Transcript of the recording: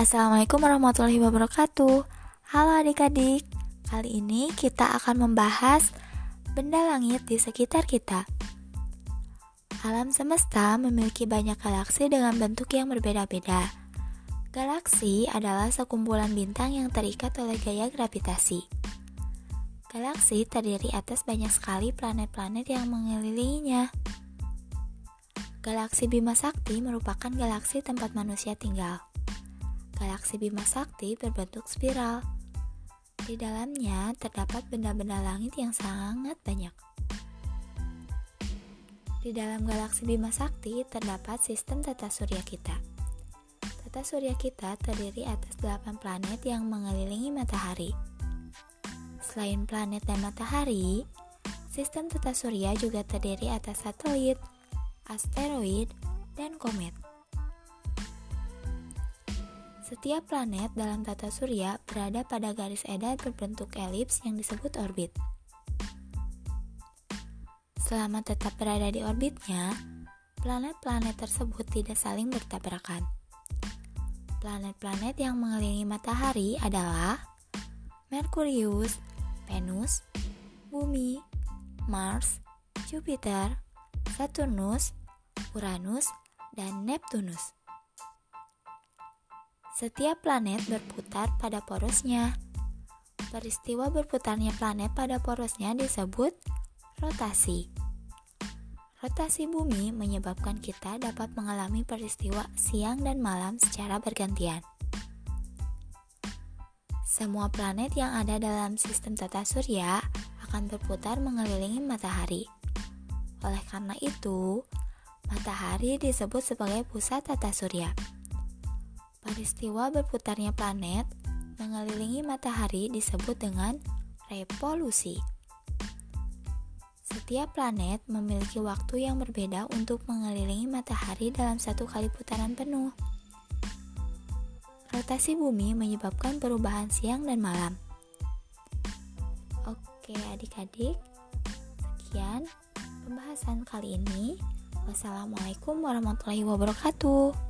Assalamualaikum warahmatullahi wabarakatuh. Halo adik-adik Kali ini kita akan membahas benda langit di sekitar kita. Alam semesta memiliki banyak galaksi dengan bentuk yang berbeda-beda. Galaksi adalah sekumpulan bintang yang terikat oleh gaya gravitasi. Galaksi terdiri atas banyak sekali planet-planet yang mengelilinginya. Galaksi Bima Sakti merupakan galaksi tempat manusia tinggal. Galaksi Bima Sakti berbentuk spiral. Di dalamnya terdapat benda-benda langit yang sangat banyak. Di dalam galaksi Bima Sakti terdapat sistem tata surya kita. Tata surya kita terdiri atas 8 planet yang mengelilingi matahari. Selain planet dan matahari, sistem tata surya juga terdiri atas satelit, asteroid, dan komet. Setiap planet dalam tata surya berada pada garis edar berbentuk elips yang disebut orbit. Selama tetap berada di orbitnya, planet-planet tersebut tidak saling bertabrakan. Planet-planet yang mengelilingi matahari adalah Merkurius, Venus, Bumi, Mars, Jupiter, Saturnus, Uranus, dan Neptunus. Setiap planet berputar pada porosnya. Peristiwa berputarnya planet pada porosnya disebut rotasi. Rotasi bumi menyebabkan kita dapat mengalami peristiwa siang dan malam secara bergantian. Semua planet yang ada dalam sistem tata surya akan berputar mengelilingi matahari. Oleh karena itu, matahari disebut sebagai pusat tata surya. Peristiwa berputarnya planet mengelilingi matahari disebut dengan revolusi. Setiap planet memiliki waktu yang berbeda untuk mengelilingi matahari dalam satu kali putaran penuh. Rotasi bumi menyebabkan perubahan siang dan malam. Oke, adik-adik, sekian pembahasan kali ini. Wassalamualaikum warahmatullahi wabarakatuh.